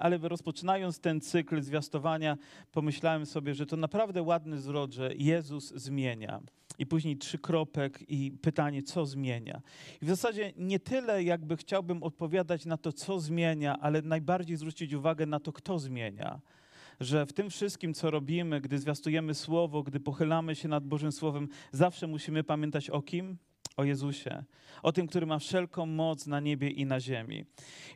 Ale rozpoczynając ten cykl zwiastowania, pomyślałem sobie, że to naprawdę ładny zwrot, że Jezus zmienia. I później trzy kropek i pytanie, co zmienia. I w zasadzie nie tyle, jakby chciałbym odpowiadać na to, co zmienia, ale najbardziej zwrócić uwagę na to, kto zmienia. Że w tym wszystkim, co robimy, gdy zwiastujemy Słowo, gdy pochylamy się nad Bożym Słowem, zawsze musimy pamiętać o kim? O Jezusie, o tym, który ma wszelką moc na niebie i na ziemi.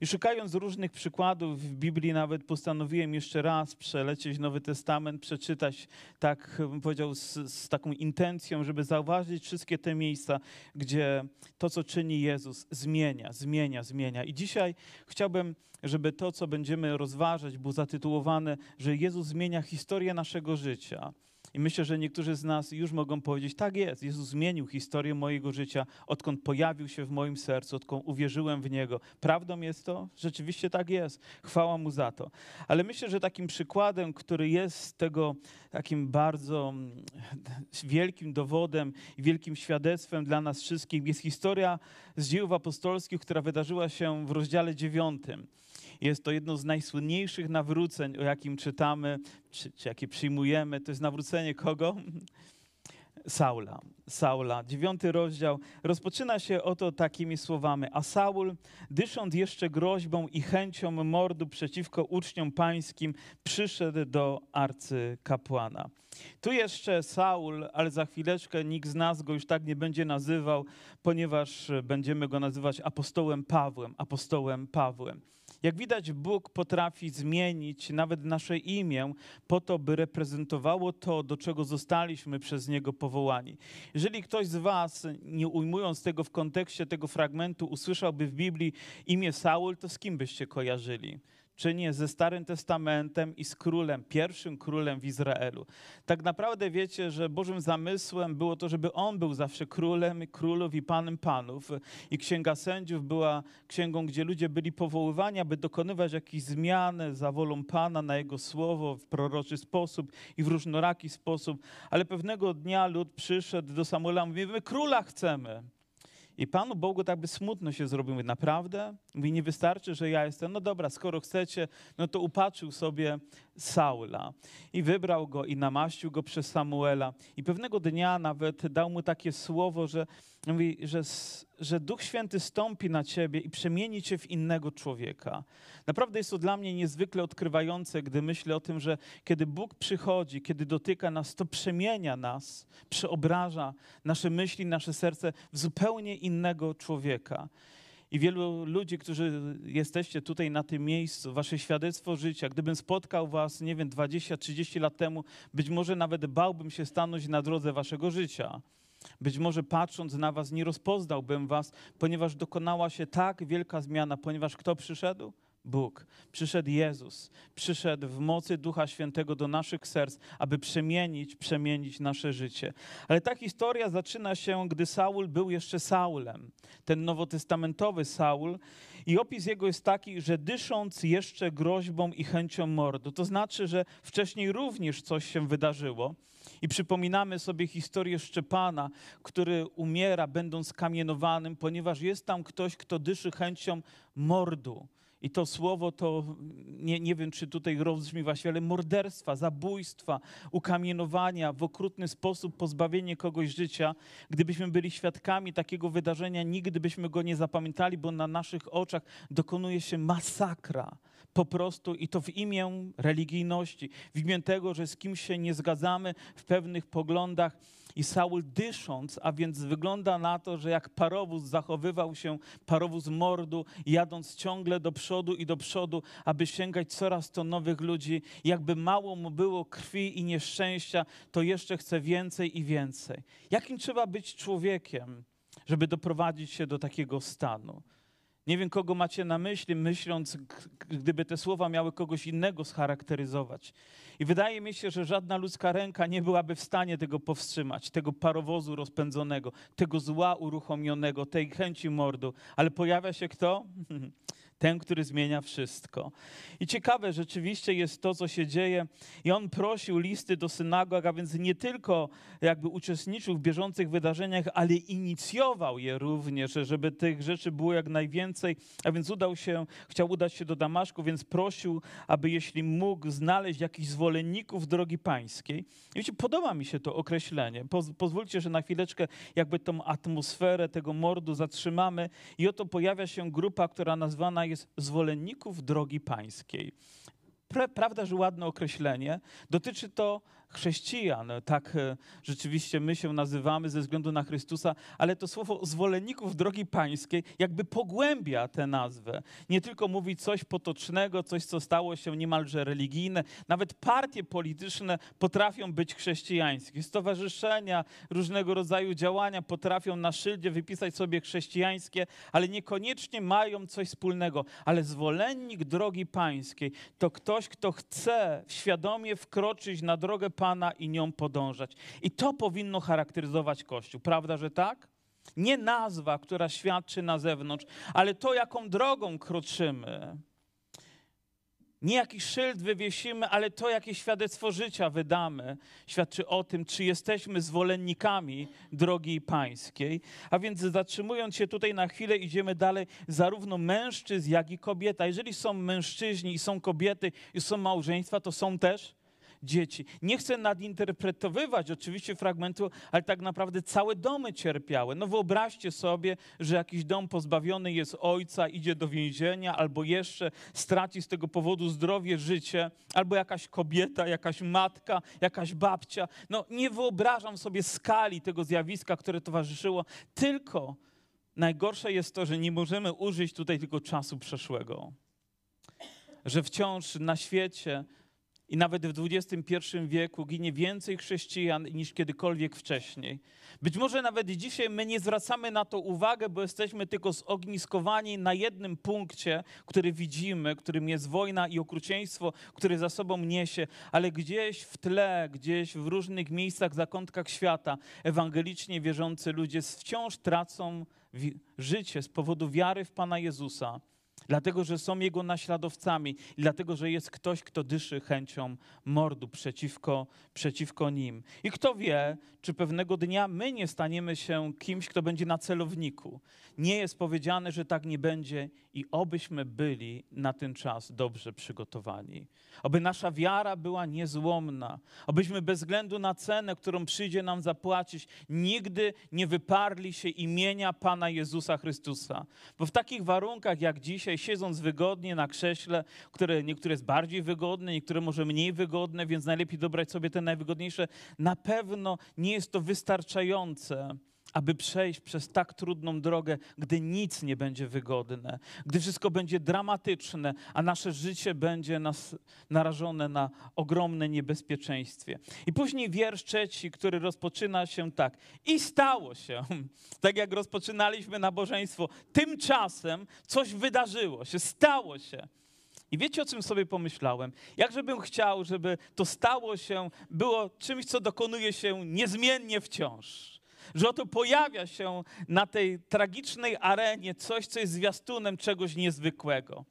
I szukając różnych przykładów w Biblii, nawet postanowiłem jeszcze raz przelecieć Nowy Testament, przeczytać, tak bym powiedział, z, z taką intencją, żeby zauważyć wszystkie te miejsca, gdzie to, co czyni Jezus, zmienia, zmienia, zmienia. I dzisiaj chciałbym, żeby to, co będziemy rozważać, było zatytułowane, że Jezus zmienia historię naszego życia. I myślę, że niektórzy z nas już mogą powiedzieć, tak jest, Jezus zmienił historię mojego życia, odkąd pojawił się w moim sercu, odkąd uwierzyłem w Niego. Prawdą jest to? Rzeczywiście tak jest. Chwała Mu za to. Ale myślę, że takim przykładem, który jest tego takim bardzo mm, wielkim dowodem i wielkim świadectwem dla nas wszystkich, jest historia z dziejów apostolskich, która wydarzyła się w rozdziale dziewiątym. Jest to jedno z najsłynniejszych nawróceń, o jakim czytamy, czy, czy jakie przyjmujemy. To jest nawrócenie kogo? Saula. Saula. Dziewiąty rozdział rozpoczyna się oto takimi słowami. A Saul, dysząc jeszcze groźbą i chęcią mordu przeciwko uczniom pańskim, przyszedł do arcykapłana. Tu jeszcze Saul, ale za chwileczkę nikt z nas go już tak nie będzie nazywał, ponieważ będziemy go nazywać apostołem Pawłem. Apostołem Pawłem. Jak widać, Bóg potrafi zmienić nawet nasze imię po to, by reprezentowało to, do czego zostaliśmy przez Niego powołani. Jeżeli ktoś z Was, nie ujmując tego w kontekście tego fragmentu, usłyszałby w Biblii imię Saul, to z kim byście kojarzyli? Czy nie ze Starym Testamentem i z królem, pierwszym królem w Izraelu. Tak naprawdę wiecie, że Bożym zamysłem było to, żeby on był zawsze królem królów i panem panów. I Księga Sędziów była księgą, gdzie ludzie byli powoływani, aby dokonywać jakichś zmian za wolą Pana na Jego słowo w proroczy sposób i w różnoraki sposób. Ale pewnego dnia lud przyszedł do Samuela, mówi, my króla chcemy. I Panu Bogu tak by smutno się zrobił. Naprawdę? Mówi, nie wystarczy, że ja jestem. No dobra, skoro chcecie, no to upatrzył sobie Saula. I wybrał go i namaścił go przez Samuela. I pewnego dnia nawet dał mu takie słowo, że, mówi, że, że Duch Święty stąpi na ciebie i przemieni cię w innego człowieka. Naprawdę jest to dla mnie niezwykle odkrywające, gdy myślę o tym, że kiedy Bóg przychodzi, kiedy dotyka nas, to przemienia nas, przeobraża nasze myśli, nasze serce w zupełnie innego człowieka. I wielu ludzi, którzy jesteście tutaj na tym miejscu, wasze świadectwo życia, gdybym spotkał was, nie wiem, 20-30 lat temu, być może nawet bałbym się stanąć na drodze waszego życia. Być może patrząc na was, nie rozpoznałbym was, ponieważ dokonała się tak wielka zmiana, ponieważ kto przyszedł? Bóg. Przyszedł Jezus. Przyszedł w mocy Ducha Świętego do naszych serc, aby przemienić, przemienić nasze życie. Ale ta historia zaczyna się, gdy Saul był jeszcze Saulem. Ten nowotestamentowy Saul. I opis jego jest taki, że dysząc jeszcze groźbą i chęcią mordu. To znaczy, że wcześniej również coś się wydarzyło. I przypominamy sobie historię Szczepana, który umiera, będąc kamienowanym, ponieważ jest tam ktoś, kto dyszy chęcią mordu. I to słowo to, nie, nie wiem czy tutaj rozbrzmi właśnie, ale morderstwa, zabójstwa, ukamienowania, w okrutny sposób pozbawienie kogoś życia. Gdybyśmy byli świadkami takiego wydarzenia, nigdy byśmy go nie zapamiętali, bo na naszych oczach dokonuje się masakra. Po prostu i to w imię religijności, w imię tego, że z kimś się nie zgadzamy w pewnych poglądach. I Saul dysząc, a więc wygląda na to, że jak parowóz zachowywał się, parowóz mordu, jadąc ciągle do przodu i do przodu, aby sięgać coraz to nowych ludzi. Jakby mało mu było krwi i nieszczęścia, to jeszcze chce więcej i więcej. Jakim trzeba być człowiekiem, żeby doprowadzić się do takiego stanu? Nie wiem, kogo macie na myśli, myśląc, gdyby te słowa miały kogoś innego scharakteryzować. I wydaje mi się, że żadna ludzka ręka nie byłaby w stanie tego powstrzymać, tego parowozu rozpędzonego, tego zła uruchomionego, tej chęci mordu. Ale pojawia się kto? ten, który zmienia wszystko. I ciekawe rzeczywiście jest to, co się dzieje. I on prosił listy do synagog, a więc nie tylko jakby uczestniczył w bieżących wydarzeniach, ale inicjował je również, żeby tych rzeczy było jak najwięcej. A więc udał się, chciał udać się do Damaszku, więc prosił, aby jeśli mógł znaleźć jakichś zwolenników drogi pańskiej. I wiecie, podoba mi się to określenie. pozwólcie, że na chwileczkę jakby tą atmosferę tego mordu zatrzymamy. I oto pojawia się grupa, która nazwana jest zwolenników drogi pańskiej. Prawda, że ładne określenie. Dotyczy to chrześcijan, tak e, rzeczywiście my się nazywamy ze względu na Chrystusa, ale to słowo zwolenników drogi pańskiej jakby pogłębia tę nazwę. Nie tylko mówi coś potocznego, coś, co stało się niemalże religijne. Nawet partie polityczne potrafią być chrześcijańskie. Stowarzyszenia, różnego rodzaju działania potrafią na szyldzie wypisać sobie chrześcijańskie, ale niekoniecznie mają coś wspólnego. Ale zwolennik drogi pańskiej to ktoś, kto chce świadomie wkroczyć na drogę Pana i nią podążać. I to powinno charakteryzować Kościół. Prawda, że tak? Nie nazwa, która świadczy na zewnątrz, ale to, jaką drogą kroczymy. Nie jakiś szyld wywiesimy, ale to, jakie świadectwo życia wydamy, świadczy o tym, czy jesteśmy zwolennikami drogi pańskiej. A więc zatrzymując się tutaj na chwilę, idziemy dalej, zarówno mężczyzn, jak i kobieta. Jeżeli są mężczyźni i są kobiety i są małżeństwa, to są też dzieci. Nie chcę nadinterpretowywać oczywiście fragmentu, ale tak naprawdę całe domy cierpiały. No wyobraźcie sobie, że jakiś dom pozbawiony jest ojca, idzie do więzienia, albo jeszcze straci z tego powodu zdrowie, życie, albo jakaś kobieta, jakaś matka, jakaś babcia. No nie wyobrażam sobie skali tego zjawiska, które towarzyszyło, tylko najgorsze jest to, że nie możemy użyć tutaj tylko czasu przeszłego. Że wciąż na świecie i nawet w XXI wieku ginie więcej chrześcijan niż kiedykolwiek wcześniej. Być może nawet dzisiaj my nie zwracamy na to uwagę, bo jesteśmy tylko zogniskowani na jednym punkcie, który widzimy, którym jest wojna i okrucieństwo, które za sobą niesie, ale gdzieś w tle, gdzieś w różnych miejscach, zakątkach świata ewangelicznie wierzący ludzie wciąż tracą życie z powodu wiary w Pana Jezusa dlatego że są Jego naśladowcami i dlatego, że jest ktoś, kto dyszy chęcią mordu przeciwko, przeciwko nim. I kto wie, czy pewnego dnia my nie staniemy się kimś, kto będzie na celowniku. Nie jest powiedziane, że tak nie będzie i obyśmy byli na ten czas dobrze przygotowani. Oby nasza wiara była niezłomna, obyśmy bez względu na cenę, którą przyjdzie nam zapłacić, nigdy nie wyparli się imienia Pana Jezusa Chrystusa. Bo w takich warunkach jak dzisiaj, siedząc wygodnie na krześle, które niektóre jest bardziej wygodne, niektóre może mniej wygodne, więc najlepiej dobrać sobie te najwygodniejsze, na pewno nie jest to wystarczające aby przejść przez tak trudną drogę, gdy nic nie będzie wygodne, gdy wszystko będzie dramatyczne, a nasze życie będzie nas narażone na ogromne niebezpieczeństwie. I później wiersz trzeci, który rozpoczyna się tak. I stało się, tak jak rozpoczynaliśmy nabożeństwo, tymczasem coś wydarzyło się, stało się. I wiecie, o czym sobie pomyślałem? Jakżebym chciał, żeby to stało się, było czymś, co dokonuje się niezmiennie wciąż że oto pojawia się na tej tragicznej arenie coś, co jest zwiastunem czegoś niezwykłego.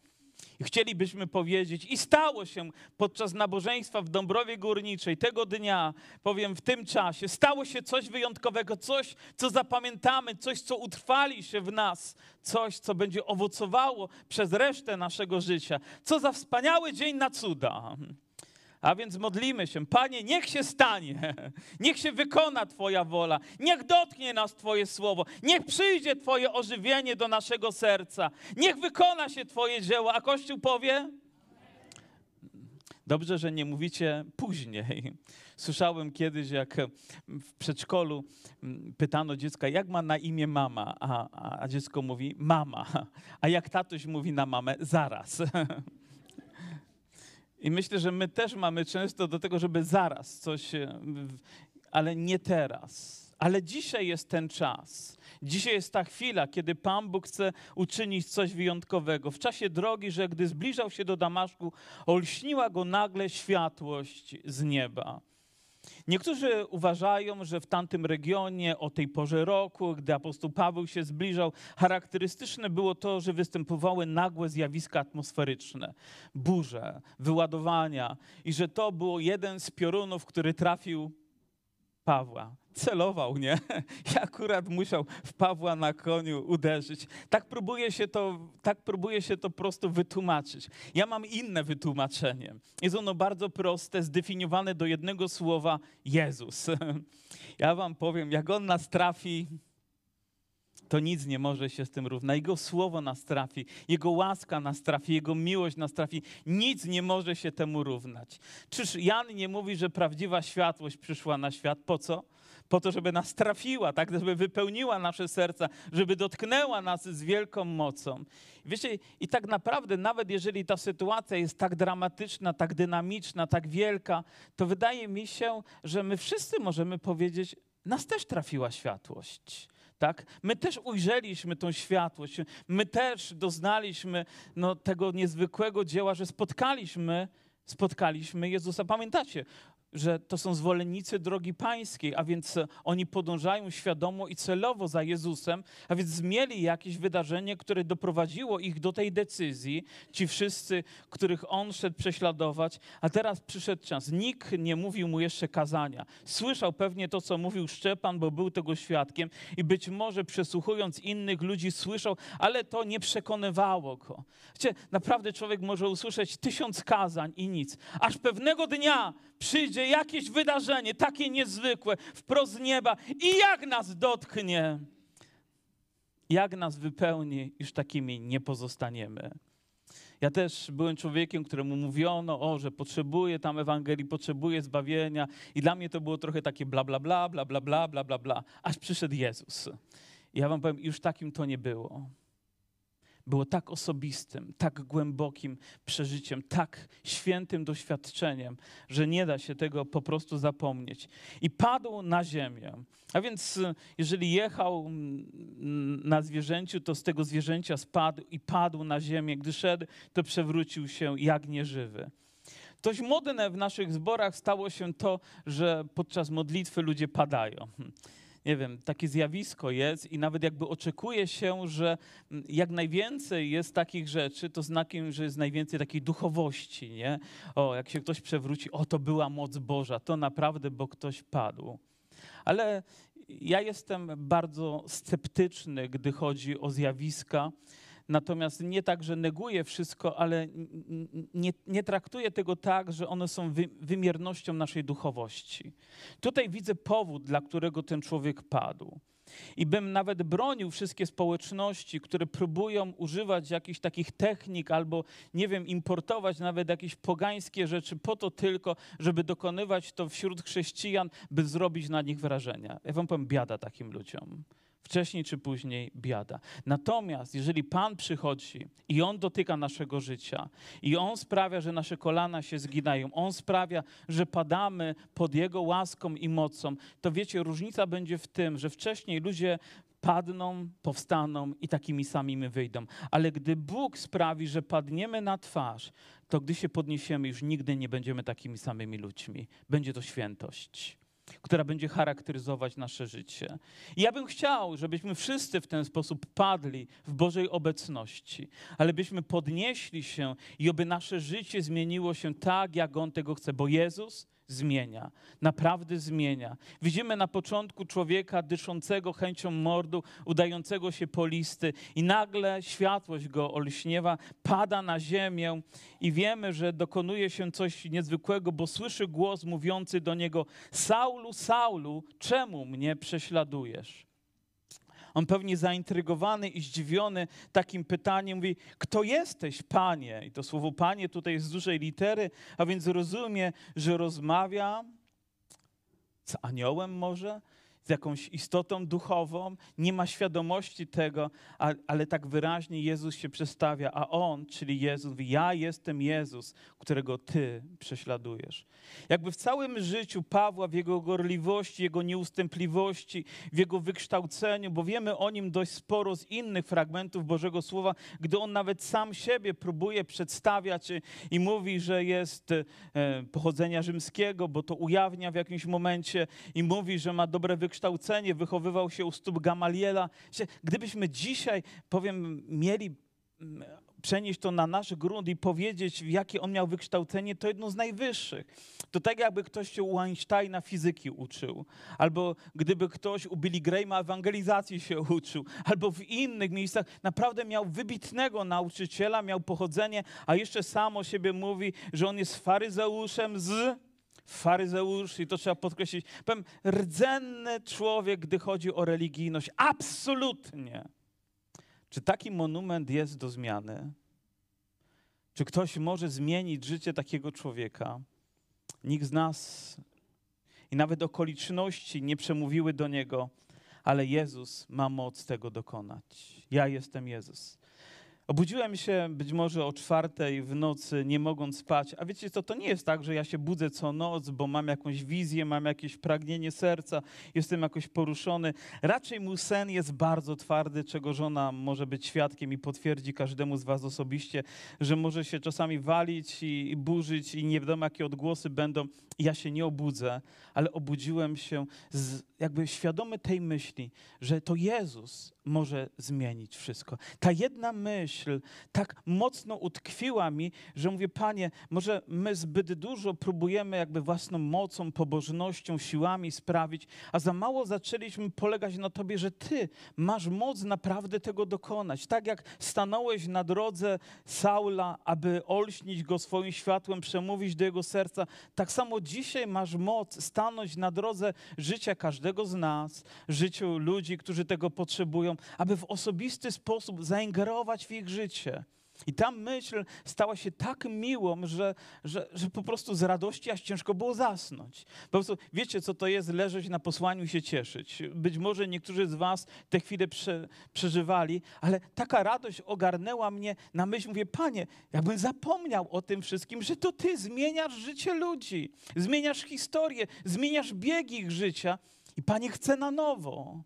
I chcielibyśmy powiedzieć, i stało się podczas nabożeństwa w Dąbrowie Górniczej tego dnia, powiem w tym czasie, stało się coś wyjątkowego, coś, co zapamiętamy, coś, co utrwali się w nas, coś, co będzie owocowało przez resztę naszego życia. Co za wspaniały dzień na cuda. A więc modlimy się, Panie, niech się stanie, niech się wykona Twoja wola, niech dotknie nas Twoje słowo, niech przyjdzie Twoje ożywienie do naszego serca, niech wykona się Twoje dzieło. A Kościół powie? Dobrze, że nie mówicie później. Słyszałem kiedyś, jak w przedszkolu pytano dziecka, jak ma na imię mama, a, a dziecko mówi mama, a jak tatuś mówi na mamę, zaraz. I myślę, że my też mamy często do tego, żeby zaraz coś, e, ale nie teraz. Ale dzisiaj jest ten czas. Dzisiaj jest ta chwila, kiedy Pan Bóg chce uczynić coś wyjątkowego. W czasie drogi, że gdy zbliżał się do Damaszku, olśniła go nagle światłość z nieba. Niektórzy uważają, że w tamtym regionie o tej porze roku, gdy apostoł Paweł się zbliżał, charakterystyczne było to, że występowały nagłe zjawiska atmosferyczne, burze, wyładowania i że to było jeden z piorunów, który trafił Pawła. Celował, nie? I akurat musiał w Pawła na koniu uderzyć. Tak próbuje się to, tak próbuje się to prosto wytłumaczyć. Ja mam inne wytłumaczenie. Jest ono bardzo proste, zdefiniowane do jednego słowa Jezus. Ja wam powiem, jak on nas trafi, to nic nie może się z tym równać. Jego słowo nas trafi, Jego łaska nas trafi, Jego miłość nas trafi. Nic nie może się temu równać. Czyż Jan nie mówi, że prawdziwa światłość przyszła na świat? Po co? Po to, żeby nas trafiła, tak? żeby wypełniła nasze serca, żeby dotknęła nas z wielką mocą. Wiecie, i tak naprawdę, nawet jeżeli ta sytuacja jest tak dramatyczna, tak dynamiczna, tak wielka, to wydaje mi się, że my wszyscy możemy powiedzieć, nas też trafiła światłość tak? My też ujrzeliśmy tą światłość, my też doznaliśmy no, tego niezwykłego dzieła, że spotkaliśmy, spotkaliśmy Jezusa. Pamiętacie, że to są zwolennicy drogi pańskiej, a więc oni podążają świadomo i celowo za Jezusem, a więc mieli jakieś wydarzenie, które doprowadziło ich do tej decyzji, ci wszyscy, których on szedł prześladować, a teraz przyszedł czas. Nikt nie mówił mu jeszcze kazania. Słyszał pewnie to, co mówił Szczepan, bo był tego świadkiem i być może przesłuchując innych ludzi słyszał, ale to nie przekonywało go. Wiecie, naprawdę człowiek może usłyszeć tysiąc kazań i nic, aż pewnego dnia przyjdzie jakieś wydarzenie takie niezwykłe, wprost nieba. I jak nas dotknie, jak nas wypełni, już takimi nie pozostaniemy. Ja też byłem człowiekiem, któremu mówiono, o, że potrzebuje tam Ewangelii, potrzebuje zbawienia. I dla mnie to było trochę takie bla, bla, bla, bla, bla, bla, bla, bla, bla, aż przyszedł Jezus. I ja wam powiem, już takim to nie było było tak osobistym, tak głębokim przeżyciem, tak świętym doświadczeniem, że nie da się tego po prostu zapomnieć. I padł na ziemię. A więc y, jeżeli jechał mm, na zwierzęciu, to z tego zwierzęcia spadł i padł na ziemię. Gdy szedł, to przewrócił się jak nieżywy. Dość modne w naszych zborach stało się to, że podczas modlitwy ludzie padają nie wiem, takie zjawisko jest i nawet jakby oczekuje się, że jak najwięcej jest takich rzeczy, to znakiem, że jest najwięcej takiej duchowości, nie? O, jak się ktoś przewróci, o, to była moc Boża, to naprawdę, bo ktoś padł. Ale ja jestem bardzo sceptyczny, gdy chodzi o zjawiska, Natomiast nie tak, że neguję wszystko, ale nie, nie traktuję tego tak, że one są wy, wymiernością naszej duchowości. Tutaj widzę powód, dla którego ten człowiek padł. I bym nawet bronił wszystkie społeczności, które próbują używać jakichś takich technik albo, nie wiem, importować nawet jakieś pogańskie rzeczy po to tylko, żeby dokonywać to wśród chrześcijan, by zrobić na nich wrażenie. Ja wam powiem, biada takim ludziom wcześniej czy później biada. Natomiast jeżeli Pan przychodzi i On dotyka naszego życia i On sprawia, że nasze kolana się zginają, On sprawia, że padamy pod Jego łaską i mocą, to wiecie, różnica będzie w tym, że wcześniej ludzie padną, powstaną i takimi samymi wyjdą. Ale gdy Bóg sprawi, że padniemy na twarz, to gdy się podniesiemy, już nigdy nie będziemy takimi samymi ludźmi. Będzie to świętość która będzie charakteryzować nasze życie. I ja bym chciał, żebyśmy wszyscy w ten sposób padli w Bożej obecności, ale byśmy podnieśli się i oby nasze życie zmieniło się tak, jak On tego chce, bo Jezus zmienia, naprawdę zmienia. Widzimy na początku człowieka dyszącego chęcią mordu, udającego się po listy i nagle światłość go olśniewa, pada na ziemię i wiemy, że dokonuje się coś niezwykłego, bo słyszy głos mówiący do niego Saulu, Saulu, czemu mnie prześladujesz? On pewnie zaintrygowany i zdziwiony takim pytaniem mówi, kto jesteś, Panie? I to słowo Panie tutaj jest z dużej litery, a więc rozumie, że rozmawia z aniołem może? Z jakąś istotą duchową, nie ma świadomości tego, ale tak wyraźnie Jezus się przedstawia, a On, czyli Jezus, mówi, ja jestem Jezus, którego Ty prześladujesz. Jakby w całym życiu Pawła, w jego gorliwości, jego nieustępliwości, w jego wykształceniu, bo wiemy o nim dość sporo z innych fragmentów Bożego Słowa, gdy on nawet sam siebie próbuje przedstawiać i mówi, że jest e, pochodzenia rzymskiego, bo to ujawnia w jakimś momencie i mówi, że ma dobre wykształcenie, wychowywał się u stóp Gamaliela. Gdybyśmy dzisiaj, powiem, mieli przenieść to na nasz grunt i powiedzieć, jakie on miał wykształcenie, to jedno z najwyższych. To tak jakby ktoś się u Einsteina fizyki uczył, albo gdyby ktoś u Billy Grahama ewangelizacji się uczył, albo w innych miejscach naprawdę miał wybitnego nauczyciela, miał pochodzenie, a jeszcze sam o siebie mówi, że on jest faryzeuszem z faryzeusz, i to trzeba podkreślić, powiem, rdzenny człowiek, gdy chodzi o religijność. Absolutnie. Czy taki monument jest do zmiany? Czy ktoś może zmienić życie takiego człowieka? Nikt z nas i nawet okoliczności nie przemówiły do niego, ale Jezus ma moc tego dokonać. Ja jestem Jezus. Obudziłem się być może o czwartej w nocy, nie mogąc spać. A wiecie co, to nie jest tak, że ja się budzę co noc, bo mam jakąś wizję, mam jakieś pragnienie serca, jestem jakoś poruszony. Raczej mój sen jest bardzo twardy, czego żona może być świadkiem i potwierdzi każdemu z was osobiście, że może się czasami walić i, burzyć i nie wiadomo jakie odgłosy będą. Ja się nie obudzę, ale obudziłem się z, jakby świadomy tej myśli, że to Jezus może zmienić wszystko. Ta jedna myśl tak mocno utkwiła mi, że mówię, Panie, może my zbyt dużo próbujemy jakby własną mocą, pobożnością, siłami sprawić, a za mało zaczęliśmy polegać na Tobie, że Ty masz moc naprawdę tego dokonać. Tak jak stanąłeś na drodze Saula, aby olśnić go swoim światłem, przemówić do jego serca, tak samo dzisiaj masz moc stanąć na drodze życia każdego z nas, życiu ludzi, którzy tego potrzebują, aby w osobisty sposób zaingerować w ich życie. I ta myśl stała się tak miłą, że, że, że po prostu z radości aż ciężko było zasnąć. Po prostu wiecie, co to jest leżeć na posłaniu i się cieszyć. Być może niektórzy z was te chwile prze, przeżywali, ale taka radość ogarnęła mnie na myśl, mówię, Panie, jakbym zapomniał o tym wszystkim, że to Ty zmieniasz życie ludzi, zmieniasz historię, zmieniasz bieg ich życia i Panie chce na nowo.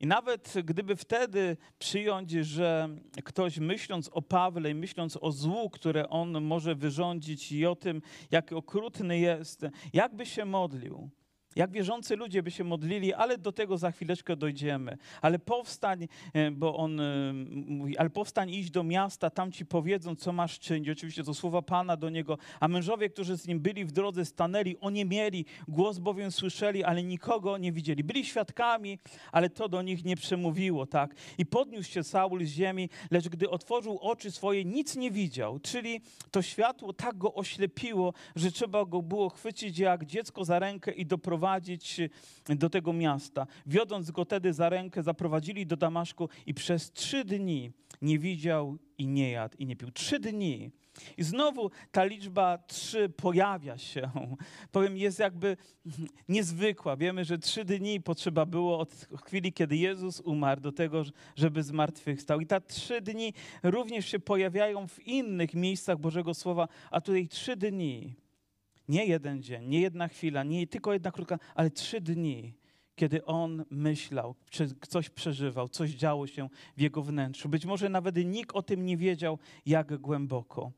I nawet gdyby wtedy przyjąć, że ktoś myśląc o Pawle i myśląc o złu, które on może wyrządzić i o tym, jak okrutny jest, jakby się modlił, jak wierzący ludzie by się modlili, ale do tego za chwileczkę dojdziemy. Ale powstań, e, bo on e, mówi, ale powstań iść do miasta, tam ci powiedzą, co masz czynić. Oczywiście to słowa Pana do niego. A mężowie, którzy z nim byli w drodze, stanęli, oni mieli, głos bowiem słyszeli, ale nikogo nie widzieli. Byli świadkami, ale to do nich nie przemówiło, tak? I podniósł się Saul z ziemi, lecz gdy otworzył oczy swoje, nic nie widział. Czyli to światło tak go oślepiło, że trzeba go było chwycić jak dziecko za rękę i doprowadzić zaprowadzić do tego miasta. Wiodąc go tedy za rękę, zaprowadzili do Damaszku i przez trzy dni nie widział i nie jadł i nie pił. Trzy dni. I znowu ta liczba trzy pojawia się. Powiem, jest jakby niezwykła. Wiemy, że trzy dni potrzeba było od chwili, kiedy Jezus umarł, do tego, żeby zmartwychwstał. I te trzy dni również się pojawiają w innych miejscach Bożego Słowa, a tutaj trzy dni nie jeden dzień, nie jedna chwila, nie tylko jedna krótka, ale trzy dni, kiedy on myślał, coś przeżywał, coś działo się w jego wnętrzu. Być może nawet nikt o tym nie wiedział, jak głęboko.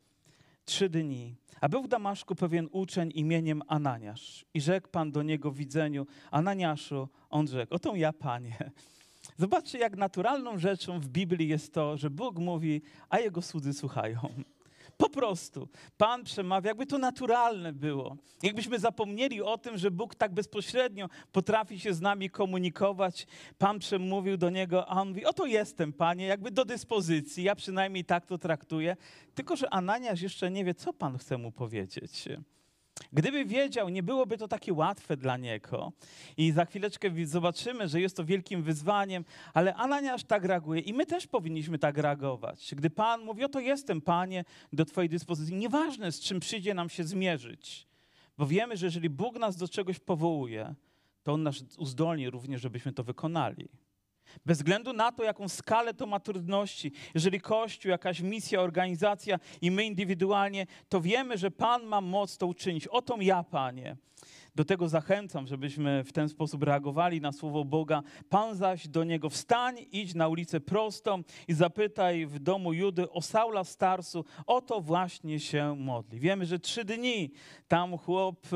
Trzy dni. A był w Damaszku pewien uczeń imieniem Ananiasz. I rzekł Pan do niego w widzeniu, Ananiaszu, on rzekł, oto ja, Panie. Zobaczcie, jak naturalną rzeczą w Biblii jest to, że Bóg mówi, a Jego słudzy słuchają. Po prostu. Pan przemawia, jakby to naturalne było. Jakbyśmy zapomnieli o tym, że Bóg tak bezpośrednio potrafi się z nami komunikować. Pan przemówił do niego, a on mówi: Oto jestem, panie, jakby do dyspozycji. Ja przynajmniej tak to traktuję. Tylko, że Ananiasz jeszcze nie wie, co pan chce mu powiedzieć. Gdyby wiedział, nie byłoby to takie łatwe dla niego. I za chwileczkę zobaczymy, że jest to wielkim wyzwaniem, ale Ananiasz tak reaguje i my też powinniśmy tak reagować. Gdy Pan mówi, oto jestem, Panie, do Twojej dyspozycji, nieważne z czym przyjdzie nam się zmierzyć, bo wiemy, że jeżeli Bóg nas do czegoś powołuje, to On nas uzdolni również, żebyśmy to wykonali. Bez względu na to, jaką skalę to ma trudności, jeżeli Kościół, jakaś misja, organizacja i my indywidualnie, to wiemy, że Pan ma moc to uczynić. Oto ja, Panie. Do tego zachęcam, żebyśmy w ten sposób reagowali na słowo Boga. Pan zaś do niego wstań, idź na ulicę prostą i zapytaj w domu Judy o Saula Starsu. Oto właśnie się modli. Wiemy, że trzy dni tam chłop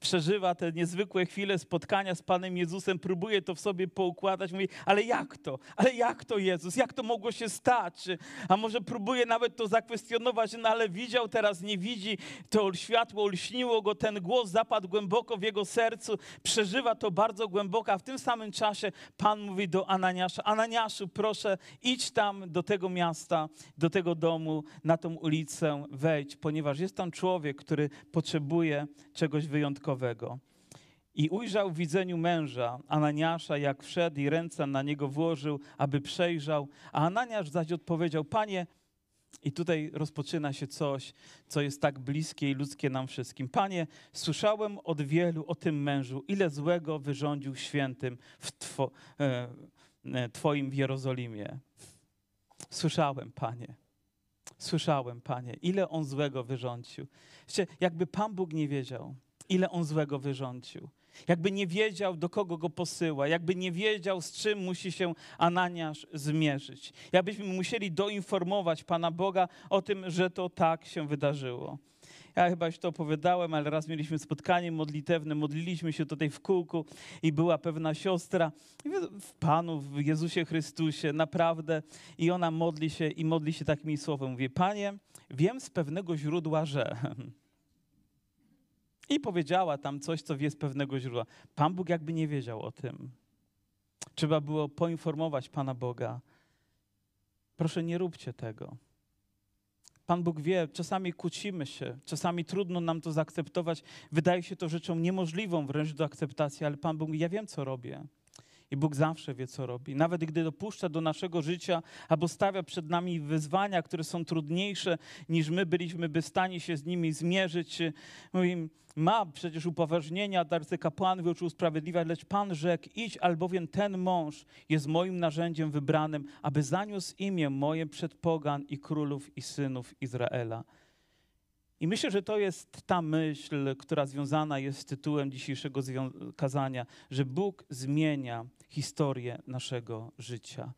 przeżywa te niezwykłe chwile spotkania z Panem Jezusem, próbuje to w sobie poukładać, mówi, ale jak to? Ale jak to Jezus? Jak to mogło się stać? A może próbuje nawet to zakwestionować, no ale widział, teraz nie widzi, to światło olśniło go, ten głos zapadł głęboko w jego sercu, przeżywa to bardzo głęboko, a w tym samym czasie Pan mówi do Ananiasza, Ananiaszu, proszę, idź tam do tego miasta, do tego domu, na tą ulicę, wejdź, ponieważ jest tam człowiek, który potrzebuje czegoś wyjątkowego I ujrzał w widzeniu męża, Ananiasza, jak wszedł i ręce na niego włożył, aby przejrzał. A Ananiasz zaś odpowiedział, panie, i tutaj rozpoczyna się coś, co jest tak bliskie i ludzkie nam wszystkim. Panie, słyszałem od wielu o tym mężu, ile złego wyrządził świętym w two, e, e, Twoim w Jerozolimie. Słyszałem, Panie. Słyszałem, Panie, ile on złego wyrządził. Wiecie, jakby Pan Bóg nie wiedział, ile on złego wyrządził. Jakby nie wiedział, do kogo go posyła, jakby nie wiedział, z czym musi się Ananiasz zmierzyć. Jakbyśmy musieli doinformować Pana Boga o tym, że to tak się wydarzyło. Ja chyba już to opowiadałem, ale raz mieliśmy spotkanie modlitewne, modliliśmy się tutaj w kółku i była pewna siostra w Panu, w Jezusie Chrystusie, naprawdę. I ona modli się i modli się takimi słowami. Mówi, Panie, wiem z pewnego źródła, że... I powiedziała tam coś, co wie z pewnego źródła. Pan Bóg jakby nie wiedział o tym. Trzeba było poinformować Pana Boga. Proszę, nie róbcie tego. Pan Bóg wie, czasami kłócimy się, czasami trudno nam to zaakceptować. Wydaje się to rzeczą niemożliwą wręcz do akceptacji, ale Pan Bóg mówi, ja wiem, co robię. I Bóg zawsze wie, co robi. Nawet gdy dopuszcza do naszego życia albo stawia przed nami wyzwania, które są trudniejsze niż my byliśmy by w stanie się z nimi zmierzyć, mówi, ma przecież upoważnienia arcykapłanów uczył usprawiedliwiać, lecz Pan rzekł, idź, albowiem ten mąż jest moim narzędziem wybranym, aby zaniósł imię moje przed pogan i królów i synów Izraela. I myślę, że to jest ta myśl, która związana jest z tytułem dzisiejszego kazania, że Bóg zmienia historię naszego życia.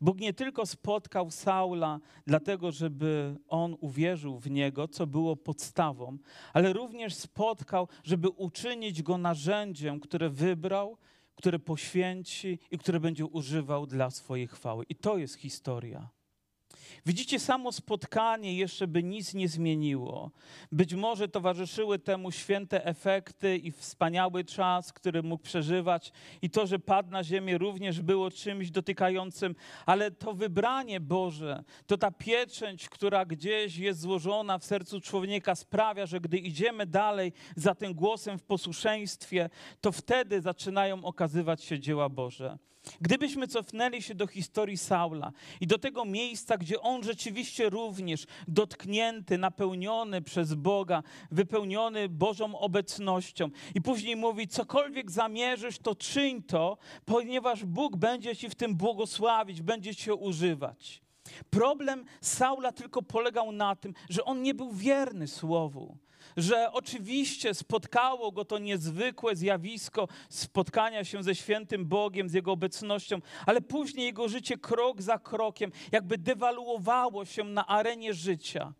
Bóg nie tylko spotkał Saula dlatego, żeby on uwierzył w niego, co było podstawą, ale również spotkał, żeby uczynić go narzędziem, które wybrał, które poświęci i które będzie używał dla swojej chwały. I to jest historia. Widzicie, samo spotkanie jeszcze by nic nie zmieniło. Być może towarzyszyły temu święte efekty i wspaniały czas, który mógł przeżywać, i to, że padł na ziemię, również było czymś dotykającym, ale to wybranie Boże, to ta pieczęć, która gdzieś jest złożona w sercu człowieka, sprawia, że gdy idziemy dalej za tym głosem w posłuszeństwie, to wtedy zaczynają okazywać się dzieła Boże. Gdybyśmy cofnęli się do historii Saula i do tego miejsca, gdzie on rzeczywiście również dotknięty, napełniony przez Boga, wypełniony Bożą obecnością, i później mówi: cokolwiek zamierzysz, to czyń to, ponieważ Bóg będzie ci w tym błogosławić, będzie cię używać. Problem Saula tylko polegał na tym, że on nie był wierny słowu że oczywiście spotkało go to niezwykłe zjawisko spotkania się ze świętym Bogiem, z Jego obecnością, ale później jego życie krok za krokiem jakby dewaluowało się na arenie życia.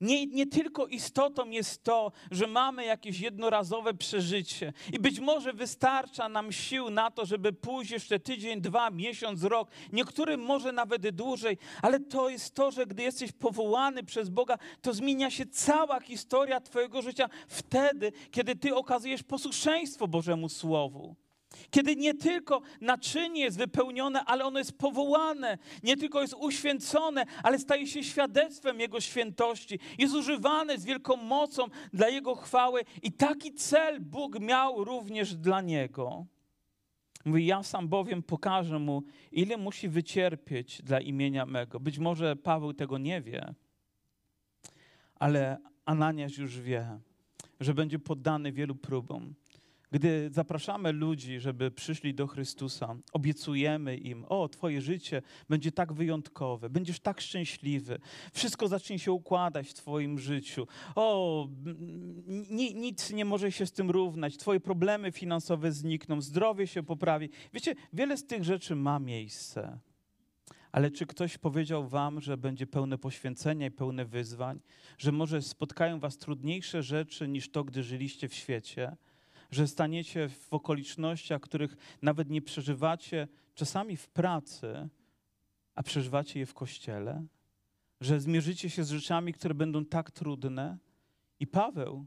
Nie, nie tylko istotą jest to, że mamy jakieś jednorazowe przeżycie i być może wystarcza nam sił na to, żeby pójść jeszcze tydzień, dwa, miesiąc, rok, niektórym może nawet dłużej, ale to jest to, że gdy jesteś powołany przez Boga, to zmienia się cała historia Twojego życia wtedy, kiedy Ty okazujesz posłuszeństwo Bożemu Słowu. Kiedy nie tylko naczynie jest wypełnione, ale ono jest powołane, nie tylko jest uświęcone, ale staje się świadectwem Jego świętości, jest używane z wielką mocą dla Jego chwały i taki cel Bóg miał również dla Niego. Mówi, ja sam bowiem pokażę mu, ile musi wycierpieć dla imienia mego. Być może Paweł tego nie wie, ale Ananiasz już wie, że będzie poddany wielu próbom Gdy zapraszamy ludzi, żeby przyszli do Chrystusa, obiecujemy im: O, Twoje życie będzie tak wyjątkowe, będziesz tak szczęśliwy, wszystko zacznie się układać w Twoim życiu. O, ni, nic nie może się z tym równać, Twoje problemy finansowe znikną, zdrowie się poprawi. Wiecie, wiele z tych rzeczy ma miejsce. Ale czy ktoś powiedział wam, że będzie pełne poświęcenia i pełne wyzwań, że może spotkają was trudniejsze rzeczy niż to, gdy żyliście w świecie? Że staniecie w okolicznościach, których nawet nie przeżywacie czasami w pracy, a przeżywacie je w kościele, że zmierzycie się z rzeczami, które będą tak trudne. I Paweł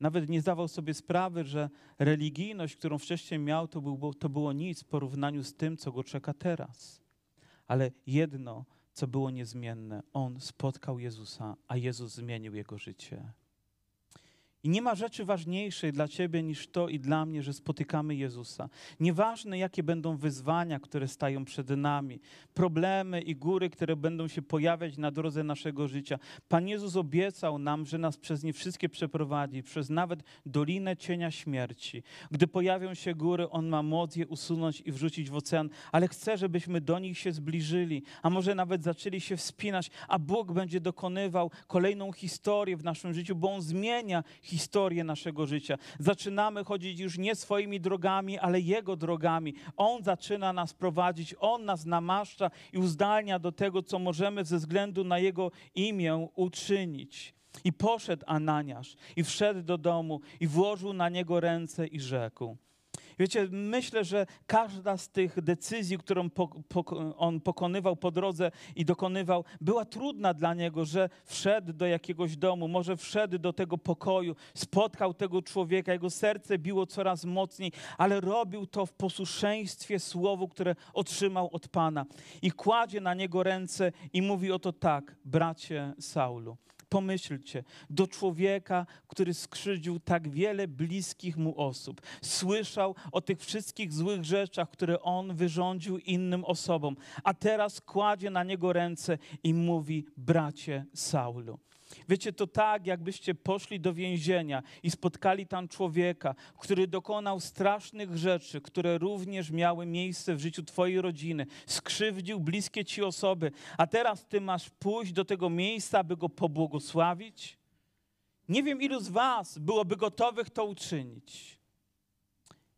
nawet nie zdawał sobie sprawy, że religijność, którą wcześniej miał, to było, to było nic w porównaniu z tym, co go czeka teraz. Ale jedno, co było niezmienne, on spotkał Jezusa, a Jezus zmienił jego życie. I nie ma rzeczy ważniejszej dla Ciebie niż to i dla mnie, że spotykamy Jezusa. Nieważne, jakie będą wyzwania, które stają przed nami, problemy i góry, które będą się pojawiać na drodze naszego życia. Pan Jezus obiecał nam, że nas przez nie wszystkie przeprowadzi, przez nawet dolinę cienia śmierci. Gdy pojawią się góry, On ma moc je usunąć i wrzucić w ocean, ale chce, żebyśmy do nich się zbliżyli, a może nawet zaczęli się wspinać, a Bóg będzie dokonywał kolejną historię w naszym życiu, bo On zmienia historię historię naszego życia. Zaczynamy chodzić już nie swoimi drogami, ale Jego drogami. On zaczyna nas prowadzić, On nas namaszcza i uzdalnia do tego, co możemy ze względu na Jego imię uczynić. I poszedł Ananiasz i wszedł do domu i włożył na niego ręce i rzekł: Wiecie, myślę, że każda z tych decyzji, którą po, po, on pokonywał po drodze i dokonywał, była trudna dla niego, że wszedł do jakiegoś domu, może wszedł do tego pokoju, spotkał tego człowieka, jego serce biło coraz mocniej, ale robił to w posłuszeństwie słowu, które otrzymał od Pana. I kładzie na niego ręce i mówi oto tak, bracie Saulu. Pomyślcie, do człowieka, który skrzywdził tak wiele bliskich mu osób, słyszał o tych wszystkich złych rzeczach, które on wyrządził innym osobom, a teraz kładzie na niego ręce i mówi: Bracie Saulu. Wiecie, to tak, jakbyście poszli do więzienia i spotkali tam człowieka, który dokonał strasznych rzeczy, które również miały miejsce w życiu Twojej rodziny, skrzywdził bliskie Ci osoby, a teraz Ty masz pójść do tego miejsca, aby go pobłogosławić? Nie wiem, ilu z Was byłoby gotowych to uczynić.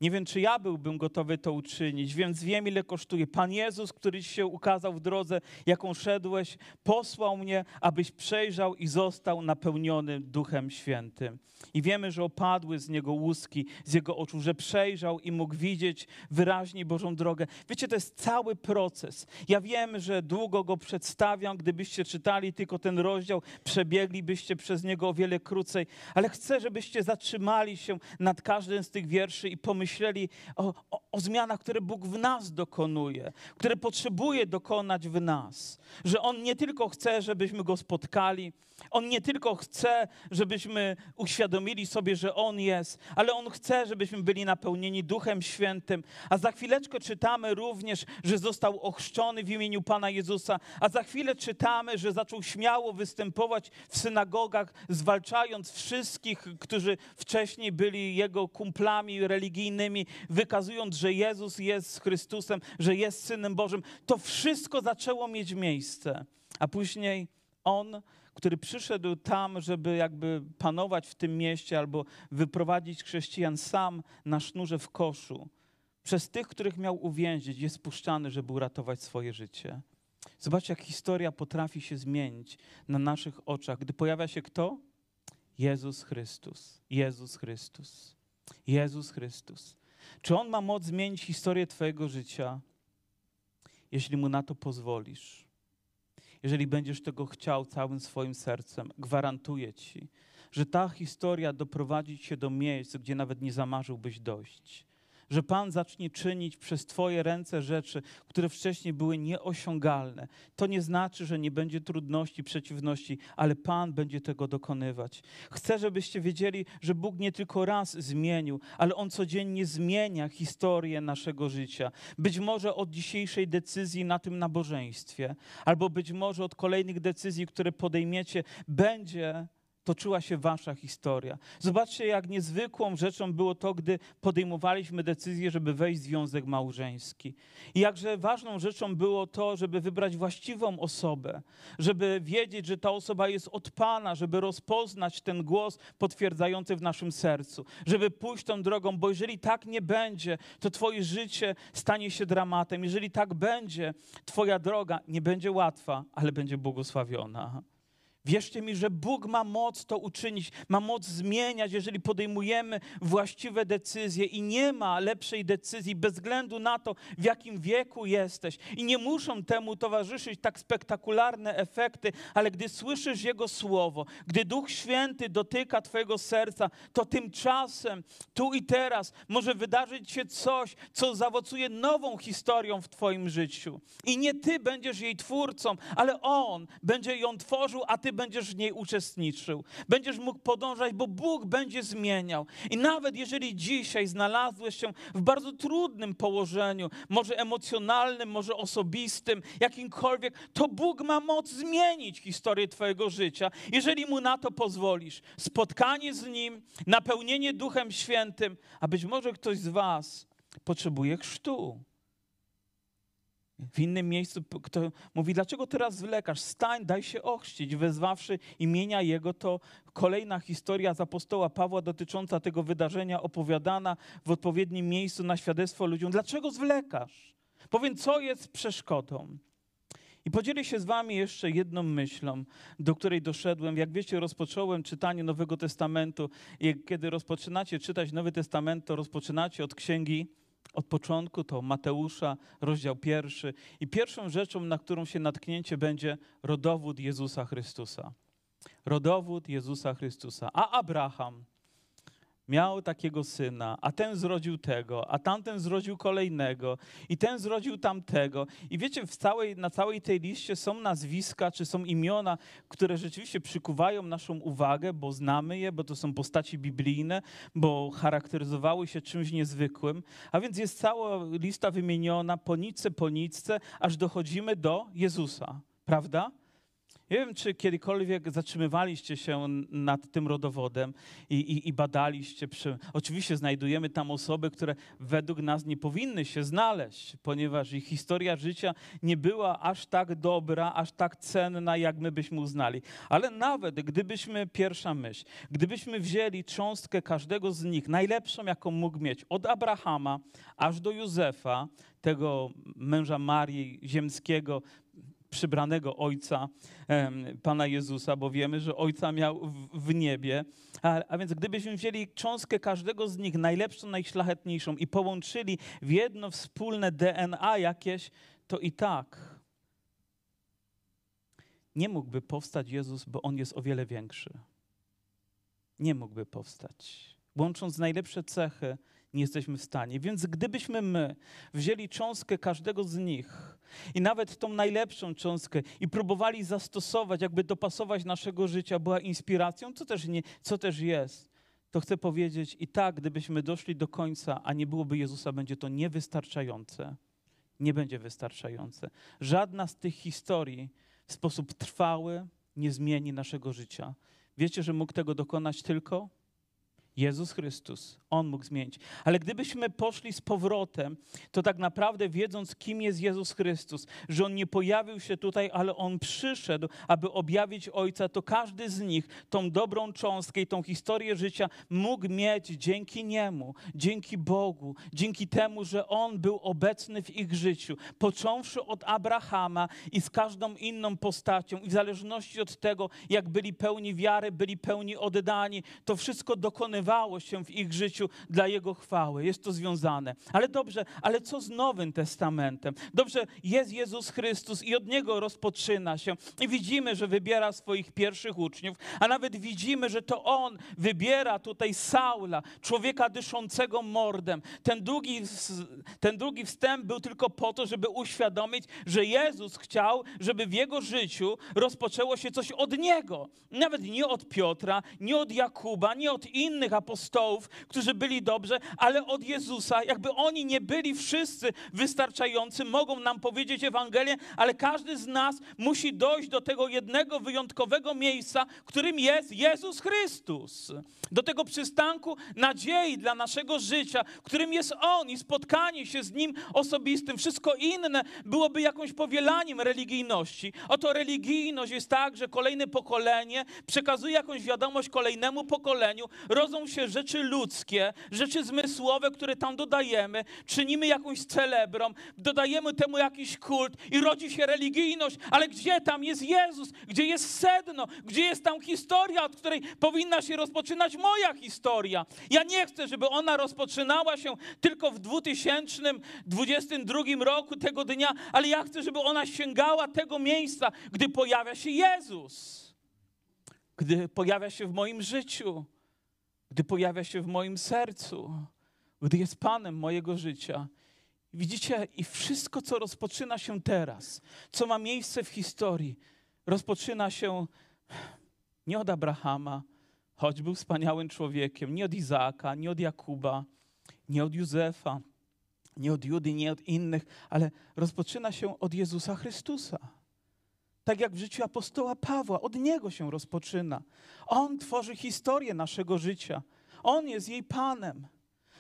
Nie wiem, czy ja byłbym gotowy to uczynić, więc wiem, ile kosztuje. Pan Jezus, który się ukazał w drodze, jaką szedłeś, posłał mnie, abyś przejrzał i został napełniony Duchem Świętym. I wiemy, że opadły z niego łuski, z jego oczu, że przejrzał i mógł widzieć wyraźnie Bożą drogę. Wiecie, to jest cały proces. Ja wiem, że długo go przedstawiam. Gdybyście czytali tylko ten rozdział, przebieglibyście przez niego o wiele krócej, ale chcę, żebyście zatrzymali się nad każdym z tych wierszy i pomyśleli, myśleli o, o, o, zmianach, które Bóg w nas dokonuje, które potrzebuje dokonać w nas. Że On nie tylko chce, żebyśmy Go spotkali, On nie tylko chce, żebyśmy uświadomili sobie, że On jest, ale On chce, żebyśmy byli napełnieni Duchem Świętym. A za chwileczkę czytamy również, że został ochrzczony w imieniu Pana Jezusa, a za chwilę czytamy, że zaczął śmiało występować w synagogach, zwalczając wszystkich, którzy wcześniej byli Jego kumplami religijnymi wykazując, że Jezus jest Chrystusem, że jest Synem Bożym. To wszystko zaczęło mieć miejsce. A później On, który przyszedł tam, żeby jakby panować w tym mieście albo wyprowadzić chrześcijan sam na sznurze w koszu, przez tych, których miał uwięzić, jest puszczany, żeby uratować swoje życie. Zobaczcie, jak historia potrafi się zmienić na naszych oczach, gdy pojawia się kto? Jezus Chrystus. Jezus Chrystus. Jezus Chrystus. Czy On ma moc zmienić historię Twojego życia, jeśli Mu na to pozwolisz? Jeżeli będziesz tego chciał całym swoim sercem, gwarantuję Ci, że ta historia doprowadzi Cię do miejsc, gdzie nawet nie zamarzyłbyś dojść że Pan zacznie czynić przez Twoje ręce rzeczy, które wcześniej były nieosiągalne. To nie znaczy, że nie będzie trudności, przeciwności, ale Pan będzie tego dokonywać. Chcę, żebyście wiedzieli, że Bóg nie tylko raz zmienił, ale On codziennie zmienia historię naszego życia. Być może od dzisiejszej decyzji na tym nabożeństwie, albo być może od kolejnych decyzji, które podejmiecie, będzie toczyła się wasza historia. Zobaczcie, jak niezwykłą rzeczą było to, gdy podejmowaliśmy decyzję, żeby wejść w związek małżeński. I jakże ważną rzeczą było to, żeby wybrać właściwą osobę, żeby wiedzieć, że ta osoba jest od Pana, żeby rozpoznać ten głos potwierdzający w naszym sercu, żeby pójść tą drogą, bo jeżeli tak nie będzie, to Twoje życie stanie się dramatem. Jeżeli tak będzie, Twoja droga nie będzie łatwa, ale będzie błogosławiona. Wierzcie mi, że Bóg ma moc to uczynić, ma moc zmieniać, jeżeli podejmujemy właściwe decyzje i nie ma lepszej decyzji bez względu na to, w jakim wieku jesteś. I nie muszą temu towarzyszyć tak spektakularne efekty, ale gdy słyszysz Jego słowo, gdy Duch Święty dotyka Twojego serca, to tymczasem, tu i teraz może wydarzyć się coś, co zaowocuje nową historią w Twoim życiu. I nie Ty będziesz jej twórcą, ale On będzie ją tworzył, a Ty będziesz w niej uczestniczył. Będziesz mógł podążać, bo Bóg będzie zmieniał. I nawet jeżeli dzisiaj znalazłeś się w bardzo trudnym położeniu, może emocjonalnym, może osobistym, jakimkolwiek, to Bóg ma moc zmienić historię Twojego życia, jeżeli Mu na to pozwolisz. Spotkanie z Nim, napełnienie Duchem Świętym, a być może ktoś z Was potrzebuje chrztu. W innym miejscu kto mówi, dlaczego teraz zwlekasz? Stań, daj się ochrzcić. Wezwawszy imienia Jego, to kolejna historia z apostoła Pawła dotycząca tego wydarzenia opowiadana w odpowiednim miejscu na świadectwo ludziom. Dlaczego zwlekasz? Powiem, co jest przeszkodą. I podzielę się z wami jeszcze jedną myślą, do której doszedłem. Jak wiecie, rozpocząłem czytanie Nowego Testamentu i kiedy rozpoczynacie czytać Nowy Testament, to rozpoczynacie od księgi od początku to Mateusza, rozdział pierwszy. I pierwszą rzeczą, na którą się natknięcie będzie rodowód Jezusa Chrystusa. Rodowód Jezusa Chrystusa. A Abraham miał takiego syna, a ten zrodził tego, a tamten zrodził kolejnego, i ten zrodził tamtego. I wiecie, w całej, na całej tej liście są nazwiska, czy są imiona, które rzeczywiście przykuwają naszą uwagę, bo znamy je, bo to są postaci biblijne, bo charakteryzowały się czymś niezwykłym. A więc jest cała lista wymieniona po nitce, po aż dochodzimy do Jezusa. Prawda? Nie wiem, czy kiedykolwiek zatrzymywaliście się nad tym rodowodem i, i, i, badaliście. Przy... Oczywiście znajdujemy tam osoby, które według nas nie powinny się znaleźć, ponieważ ich historia życia nie była aż tak dobra, aż tak cenna, jak my byśmy uznali. Ale nawet gdybyśmy, pierwsza myśl, gdybyśmy wzięli cząstkę każdego z nich, najlepszą, jaką mógł mieć, od Abrahama aż do Józefa, tego męża Marii ziemskiego, przybranego Ojca Pana Jezusa, bo wiemy, że Ojca miał w niebie. A, a więc gdybyśmy wzięli cząstkę każdego z nich, najlepszą, najszlachetniejszą i połączyli w jedno wspólne DNA jakieś, to i tak nie mógłby powstać Jezus, bo On jest o wiele większy. Nie mógłby powstać. Łącząc najlepsze cechy, nie jesteśmy w stanie. Więc gdybyśmy my wzięli cząstkę każdego z nich i nawet tą najlepszą cząstkę i próbowali zastosować, jakby dopasować naszego życia, była inspiracją, co też, nie, co też jest, to chcę powiedzieć i tak, gdybyśmy doszli do końca, a nie byłoby Jezusa, będzie to niewystarczające. Nie będzie wystarczające. Żadna z tych historii w sposób trwały nie zmieni naszego życia. Wiecie, że mógł tego dokonać tylko Jezus Chrystus. On mógł zmienić. Ale gdybyśmy poszli z powrotem, to tak naprawdę wiedząc, kim jest Jezus Chrystus, że On nie pojawił się tutaj, ale On przyszedł, aby objawić Ojca, to każdy z nich tą dobrą cząstkę i tą historię życia mógł mieć dzięki Niemu, dzięki Bogu, dzięki temu, że On był obecny w ich życiu. Począwszy od Abrahama i z każdą inną postacią, i w zależności od tego, jak byli pełni wiary, byli pełni oddani, to wszystko dokonywało się w ich życiu dla Jego chwały. Jest to związane. Ale dobrze, ale co z Nowym Testamentem? Dobrze, jest Jezus Chrystus i od Niego rozpoczyna się. I widzimy, że wybiera swoich pierwszych uczniów, a nawet widzimy, że to On wybiera tutaj Saula, człowieka dyszącego mordem. Ten długi, ten długi wstęp był tylko po to, żeby uświadomić, że Jezus chciał, żeby w Jego życiu rozpoczęło się coś od Niego. Nawet nie od Piotra, nie od Jakuba, nie od innych apostołów, którzy byli dobrze, ale od Jezusa, jakby oni nie byli wszyscy wystarczający, mogą nam powiedzieć Ewangelię, ale każdy z nas musi dojść do tego jednego wyjątkowego miejsca, którym jest Jezus Chrystus. Do tego przystanku nadziei dla naszego życia, którym jest On i spotkanie się z Nim osobistym. Wszystko inne byłoby jakąś powielaniem religijności. Oto religijność jest tak, że kolejne pokolenie przekazuje jakąś wiadomość kolejnemu pokoleniu, rodzą się rzeczy ludzkie, rzeczy zmysłowe, które tam dodajemy, czynimy jakąś celebrą, dodajemy temu jakiś kult i rodzi się religijność, ale gdzie tam jest Jezus? Gdzie jest sedno? Gdzie jest tam historia, od której powinna się rozpoczynać moja historia? Ja nie chcę, żeby ona rozpoczynała się tylko w 2022 roku tego dnia, ale ja chcę, żeby ona sięgała tego miejsca, gdy pojawia się Jezus, gdy pojawia się w moim życiu, gdy pojawia się w moim sercu, gdy jest Panem mojego życia. Widzicie, i wszystko, co rozpoczyna się teraz, co ma miejsce w historii, rozpoczyna się nie od Abrahama, choć był wspaniałym człowiekiem, nie od Izaaka, nie od Jakuba, nie od Józefa, nie od Judy, nie od innych, ale rozpoczyna się od Jezusa Chrystusa. Tak jak w życiu apostoła Pawła, od niego się rozpoczyna. On tworzy historię naszego życia. On jest jej Panem.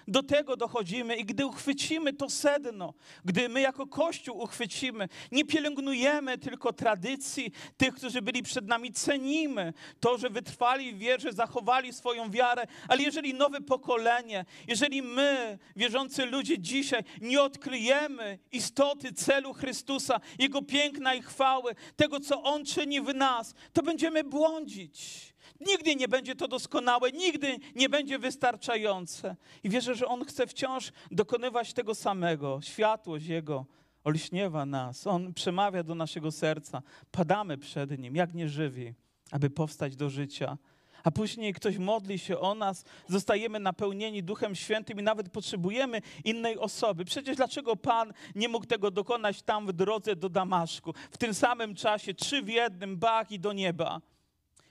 Do tego dochodzimy i gdy uchwycimy to sedno, gdy my jako Kościół uchwycimy, nie pielęgnujemy tylko tradycji tych, którzy byli przed nami, cenimy to, że wytrwali w wierze, zachowali swoją wiarę, ale jeżeli nowe pokolenie, jeżeli my, wierzący ludzie dzisiaj, nie odkryjemy istoty celu Chrystusa, Jego piękna i chwały, tego, co On czyni w nas, to będziemy błądzić. Nigdy nie będzie to doskonałe, nigdy nie będzie wystarczające. I wierzę, że On chce wciąż dokonywać tego samego. Światłość Jego olśniewa nas. On przemawia do naszego serca. Padamy przed Nim, jak nieżywi, aby powstać do życia. A później ktoś modli się o nas, zostajemy napełnieni Duchem Świętym i nawet potrzebujemy innej osoby. Przecież dlaczego Pan nie mógł tego dokonać tam w drodze do Damaszku? W tym samym czasie, trzy w jednym, bach i do nieba.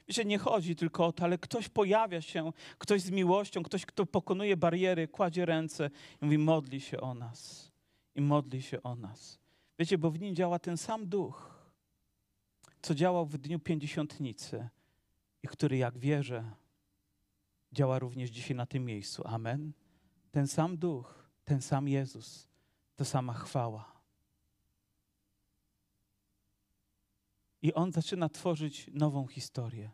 Wiecie, nie chodzi tylko o to, ale ktoś pojawia się, ktoś z miłością, ktoś, kto pokonuje bariery, kładzie ręce i mówi, modli się o nas. I modli się o nas. Wiecie, bo w nim działa ten sam duch, co działał w dniu pięćdziesiątnicy i który, jak wierzę, działa również dzisiaj na tym miejscu. Amen. Ten sam duch, ten sam Jezus, ta sama chwała. I on zaczyna tworzyć nową historię.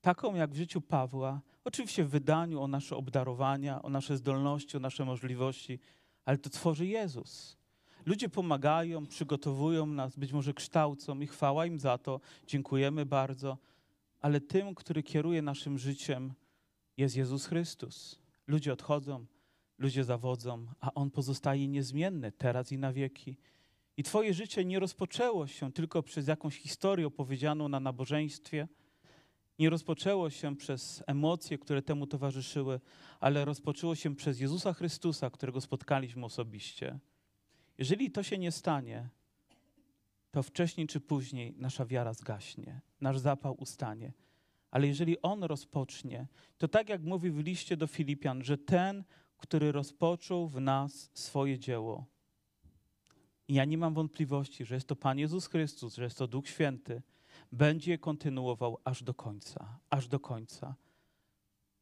Taką jak w życiu Pawła, oczywiście w wydaniu o nasze obdarowania, o nasze zdolności, o nasze możliwości, ale to tworzy Jezus. Ludzie pomagają, przygotowują nas, być może kształcą i chwała im za to. Dziękujemy bardzo. Ale tym, który kieruje naszym życiem, jest Jezus Chrystus. Ludzie odchodzą, ludzie zawodzą, a On pozostaje niezmienny teraz i na wieki. I Twoje życie nie rozpoczęło się tylko przez jakąś historię opowiedzianą na nabożeństwie, nie rozpoczęło się przez emocje, które temu towarzyszyły, ale rozpoczęło się przez Jezusa Chrystusa, którego spotkaliśmy osobiście. Jeżeli to się nie stanie, to wcześniej czy później nasza wiara zgaśnie, nasz zapał ustanie. Ale jeżeli On rozpocznie, to tak jak mówi w liście do Filipian, że ten, który rozpoczął w nas swoje dzieło, i ja nie mam wątpliwości, że jest to Pan Jezus Chrystus, że jest to Duch Święty, będzie kontynuował aż do końca, aż do końca.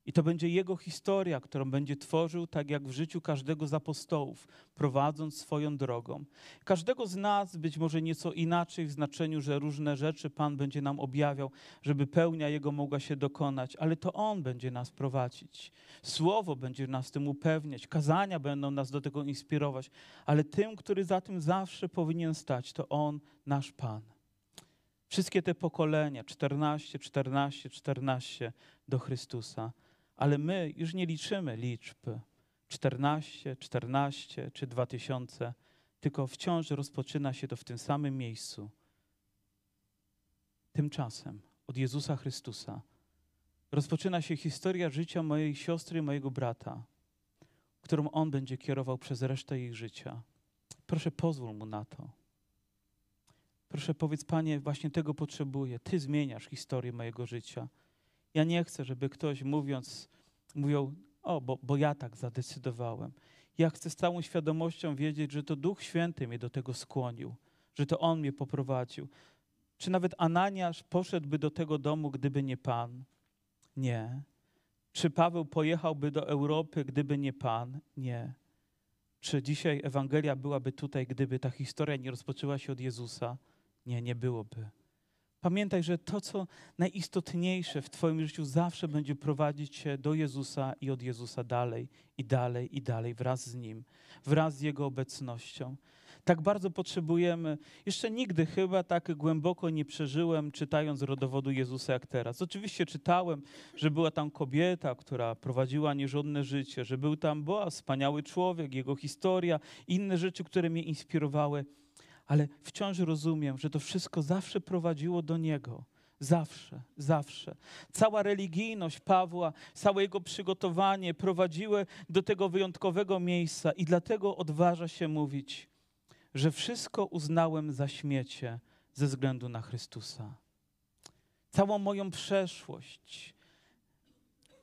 I to będzie Jego historia, którą będzie tworzył tak jak w życiu każdego z apostołów, prowadząc swoją drogą. Każdego z nas być może nieco inaczej w znaczeniu, że różne rzeczy Pan będzie nam objawiał, żeby pełnia Jego mogła się dokonać, ale to On będzie nas prowadzić. Słowo będzie nas tym upewniać, kazania będą nas do tego inspirować, ale tym, który za tym zawsze powinien stać, to On, nasz Pan. Wszystkie te pokolenia, 14, 14, 14 do Chrystusa ale my już nie liczymy liczb 14, 14 czy 2000, tylko wciąż rozpoczyna się to w tym samym miejscu. Tymczasem od Jezusa Chrystusa rozpoczyna się historia życia mojej siostry mojego brata, którą On będzie kierował przez resztę ich życia. Proszę, pozwól mu na to. Proszę, powiedz, Panie, właśnie tego potrzebuję. Ty zmieniasz historię mojego życia. Ja nie chcę, żeby ktoś mówiąc Mówią, o, bo, bo ja tak zadecydowałem. Ja chcę z całą świadomością wiedzieć, że to Duch Święty mnie do tego skłonił, że to On mnie poprowadził. Czy nawet Ananiasz poszedłby do tego domu, gdyby nie Pan? Nie. Czy Paweł pojechałby do Europy, gdyby nie Pan? Nie. Czy dzisiaj Ewangelia byłaby tutaj, gdyby ta historia nie rozpoczęła się od Jezusa? Nie, nie byłoby. Pamiętaj, że to, co najistotniejsze w Twoim życiu, zawsze będzie prowadzić Cię do Jezusa i od Jezusa dalej, i dalej, i dalej, wraz z Nim, wraz z Jego obecnością. Tak bardzo potrzebujemy. Jeszcze nigdy chyba tak głęboko nie przeżyłem, czytając rodowodu Jezusa jak teraz. Oczywiście czytałem, że była tam kobieta, która prowadziła nierządne życie, że był tam Boaz, wspaniały człowiek, jego historia, inne rzeczy, które mnie inspirowały ale wciąż rozumiem, że to wszystko zawsze prowadziło do Niego. Zawsze, zawsze. Cała religijność Pawła, całe jego przygotowanie prowadziły do tego wyjątkowego miejsca i dlatego odważa się mówić, że wszystko uznałem za śmiecie ze względu na Chrystusa. Całą moją przeszłość,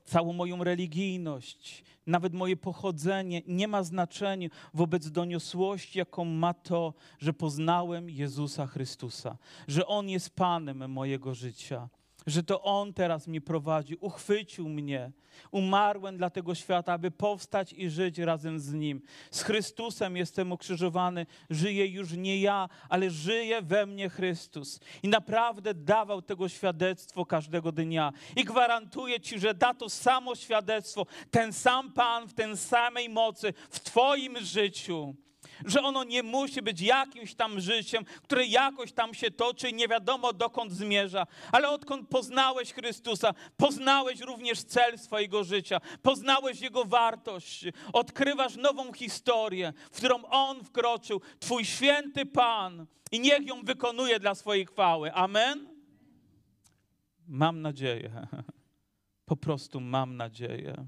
całą moją religijność, nawet moje pochodzenie nie ma znaczenia wobec doniosłości, jaką ma to, że poznałem Jezusa Chrystusa, że On jest Panem mojego życia że to On teraz mnie prowadzi, uchwycił mnie. Umarłem dla tego świata, aby powstać i żyć razem z Nim. Z Chrystusem jestem ukrzyżowany, żyję już nie ja, ale żyje we mnie Chrystus. I naprawdę dawał tego świadectwo każdego dnia. I gwarantuję Ci, że da to samo świadectwo, ten sam Pan w tej samej mocy w Twoim życiu że ono nie musi być jakimś tam życiem, które jakoś tam się toczy i nie wiadomo dokąd zmierza, ale odkąd poznałeś Chrystusa, poznałeś również cel swojego życia, poznałeś Jego wartość, odkrywasz nową historię, w którą On wkroczył, Twój święty Pan i niech ją wykonuje dla swojej chwały. Amen? Mam nadzieję. Po prostu mam nadzieję.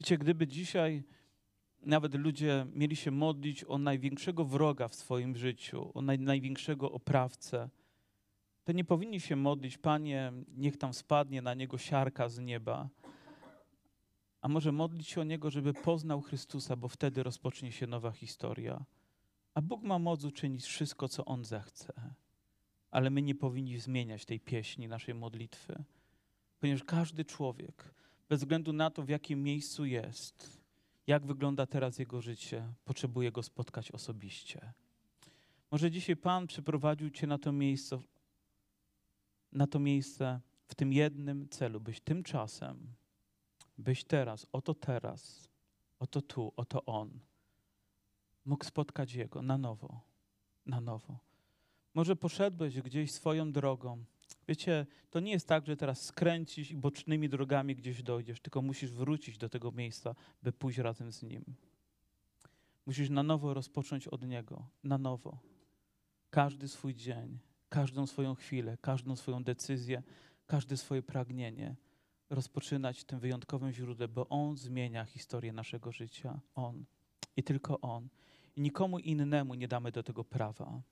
Wiecie, gdyby dzisiaj nawet ludzie mieli się modlić o największego wroga w swoim życiu, o naj, największego oprawcę, to nie powinni się modlić, Panie, niech tam spadnie na niego siarka z nieba. A może modlić się o niego, żeby poznał Chrystusa, bo wtedy rozpocznie się nowa historia. A Bóg ma moc uczynić wszystko, co On zechce. Ale my nie powinni zmieniać tej pieśni, naszej modlitwy, ponieważ każdy człowiek, bez względu na to, w jakim miejscu jest, jak wygląda teraz jego życie, potrzebuje go spotkać osobiście. Może dzisiaj Pan przyprowadził Cię na to miejsce, na to miejsce w tym jednym celu, byś tymczasem, byś teraz, oto teraz, oto tu, oto On, mógł spotkać Jego na nowo, na nowo. Może poszedłeś gdzieś swoją drogą, Wiecie, to nie jest tak, że teraz skręcisz i bocznymi drogami gdzieś dojdziesz, tylko musisz wrócić do tego miejsca, by pójść razem z Nim. Musisz na nowo rozpocząć od Niego, na nowo. Każdy swój dzień, każdą swoją chwilę, każdą swoją decyzję, każde swoje pragnienie rozpoczynać tym wyjątkowym źródle, bo On zmienia historię naszego życia. On. I tylko On. I nikomu innemu nie damy do tego prawa.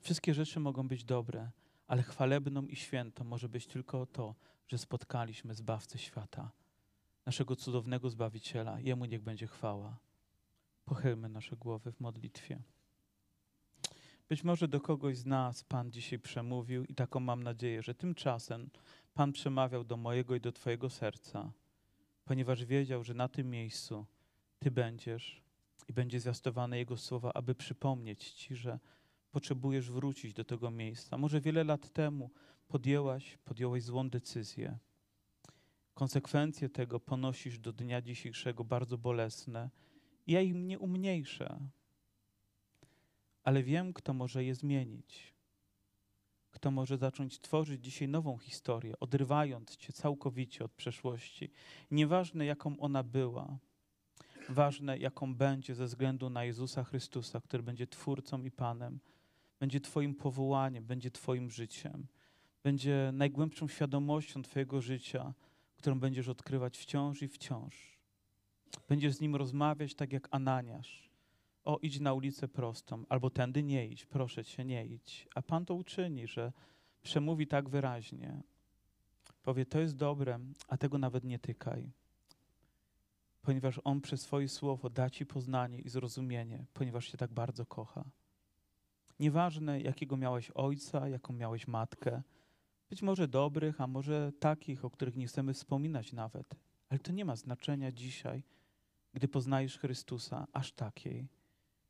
Wszystkie rzeczy mogą być dobre, ale chwalebną i świętą może być tylko to, że spotkaliśmy Zbawcę świata, naszego cudownego Zbawiciela. Jemu niech będzie chwała. Pochylmy nasze głowy w modlitwie. Być może do kogoś z nas Pan dzisiaj przemówił i taką mam nadzieję, że tymczasem Pan przemawiał do mojego i do Twojego serca, ponieważ wiedział, że na tym miejscu Ty będziesz i będzie zwiastowane Jego słowa, aby przypomnieć Ci, że potrzebujesz wrócić do tego miejsca. Może wiele lat temu podjęłaś, podjąłeś złą decyzję. Konsekwencje tego ponosisz do dnia dzisiejszego bardzo bolesne. Ja im nie umniejszę, ale wiem, kto może je zmienić. Kto może zacząć tworzyć dzisiaj nową historię, odrywając cię całkowicie od przeszłości. Nieważne, jaką ona była, ważne, jaką będzie ze względu na Jezusa Chrystusa, który będzie Twórcą i Panem będzie Twoim powołaniem, będzie Twoim życiem, będzie najgłębszą świadomością Twojego życia, którą będziesz odkrywać wciąż i wciąż. Będziesz z nim rozmawiać tak jak Ananiasz. O, idź na ulicę prostą, albo tędy nie idź, proszę cię, nie idź. A Pan to uczyni, że przemówi tak wyraźnie, powie: To jest dobre, a tego nawet nie tykaj. Ponieważ On przez swoje słowo da ci poznanie i zrozumienie, ponieważ cię tak bardzo kocha. Nieważne, jakiego miałeś ojca, jaką miałeś matkę, być może dobrych, a może takich, o których nie chcemy wspominać nawet, ale to nie ma znaczenia dzisiaj, gdy poznajesz Chrystusa, aż takiej.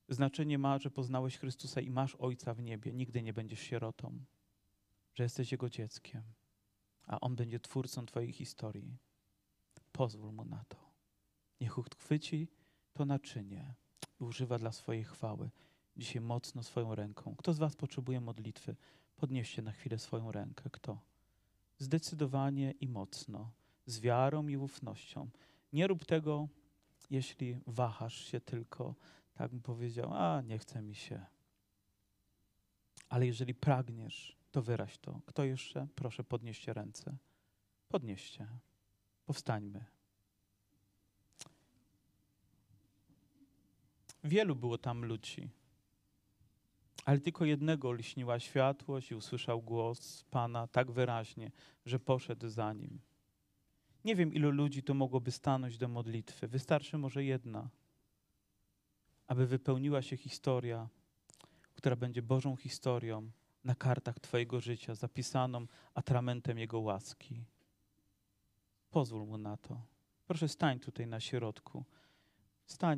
Znaczenie ma, że poznałeś Chrystusa i masz Ojca w niebie, nigdy nie będziesz sierotą, że jesteś Jego dzieckiem, a On będzie twórcą Twojej historii. Pozwól Mu na to. Niech chwyci to naczynie i używa dla swojej chwały. Dzisiaj mocno swoją ręką. Kto z Was potrzebuje modlitwy? Podnieście na chwilę swoją rękę. Kto? Zdecydowanie i mocno, z wiarą i ufnością. Nie rób tego, jeśli wahasz się tylko, tak bym powiedział, a nie chce mi się. Ale jeżeli pragniesz, to wyraź to. Kto jeszcze? Proszę, podnieście ręce. Podnieście. Powstańmy. Wielu było tam ludzi, ale tylko jednego lśniła światłość i usłyszał głos Pana tak wyraźnie, że poszedł za nim. Nie wiem, ilu ludzi tu mogłoby stanąć do modlitwy. Wystarczy może jedna, aby wypełniła się historia, która będzie Bożą historią na kartach Twojego życia, zapisaną atramentem Jego łaski. Pozwól Mu na to. Proszę stań tutaj na środku. Stań.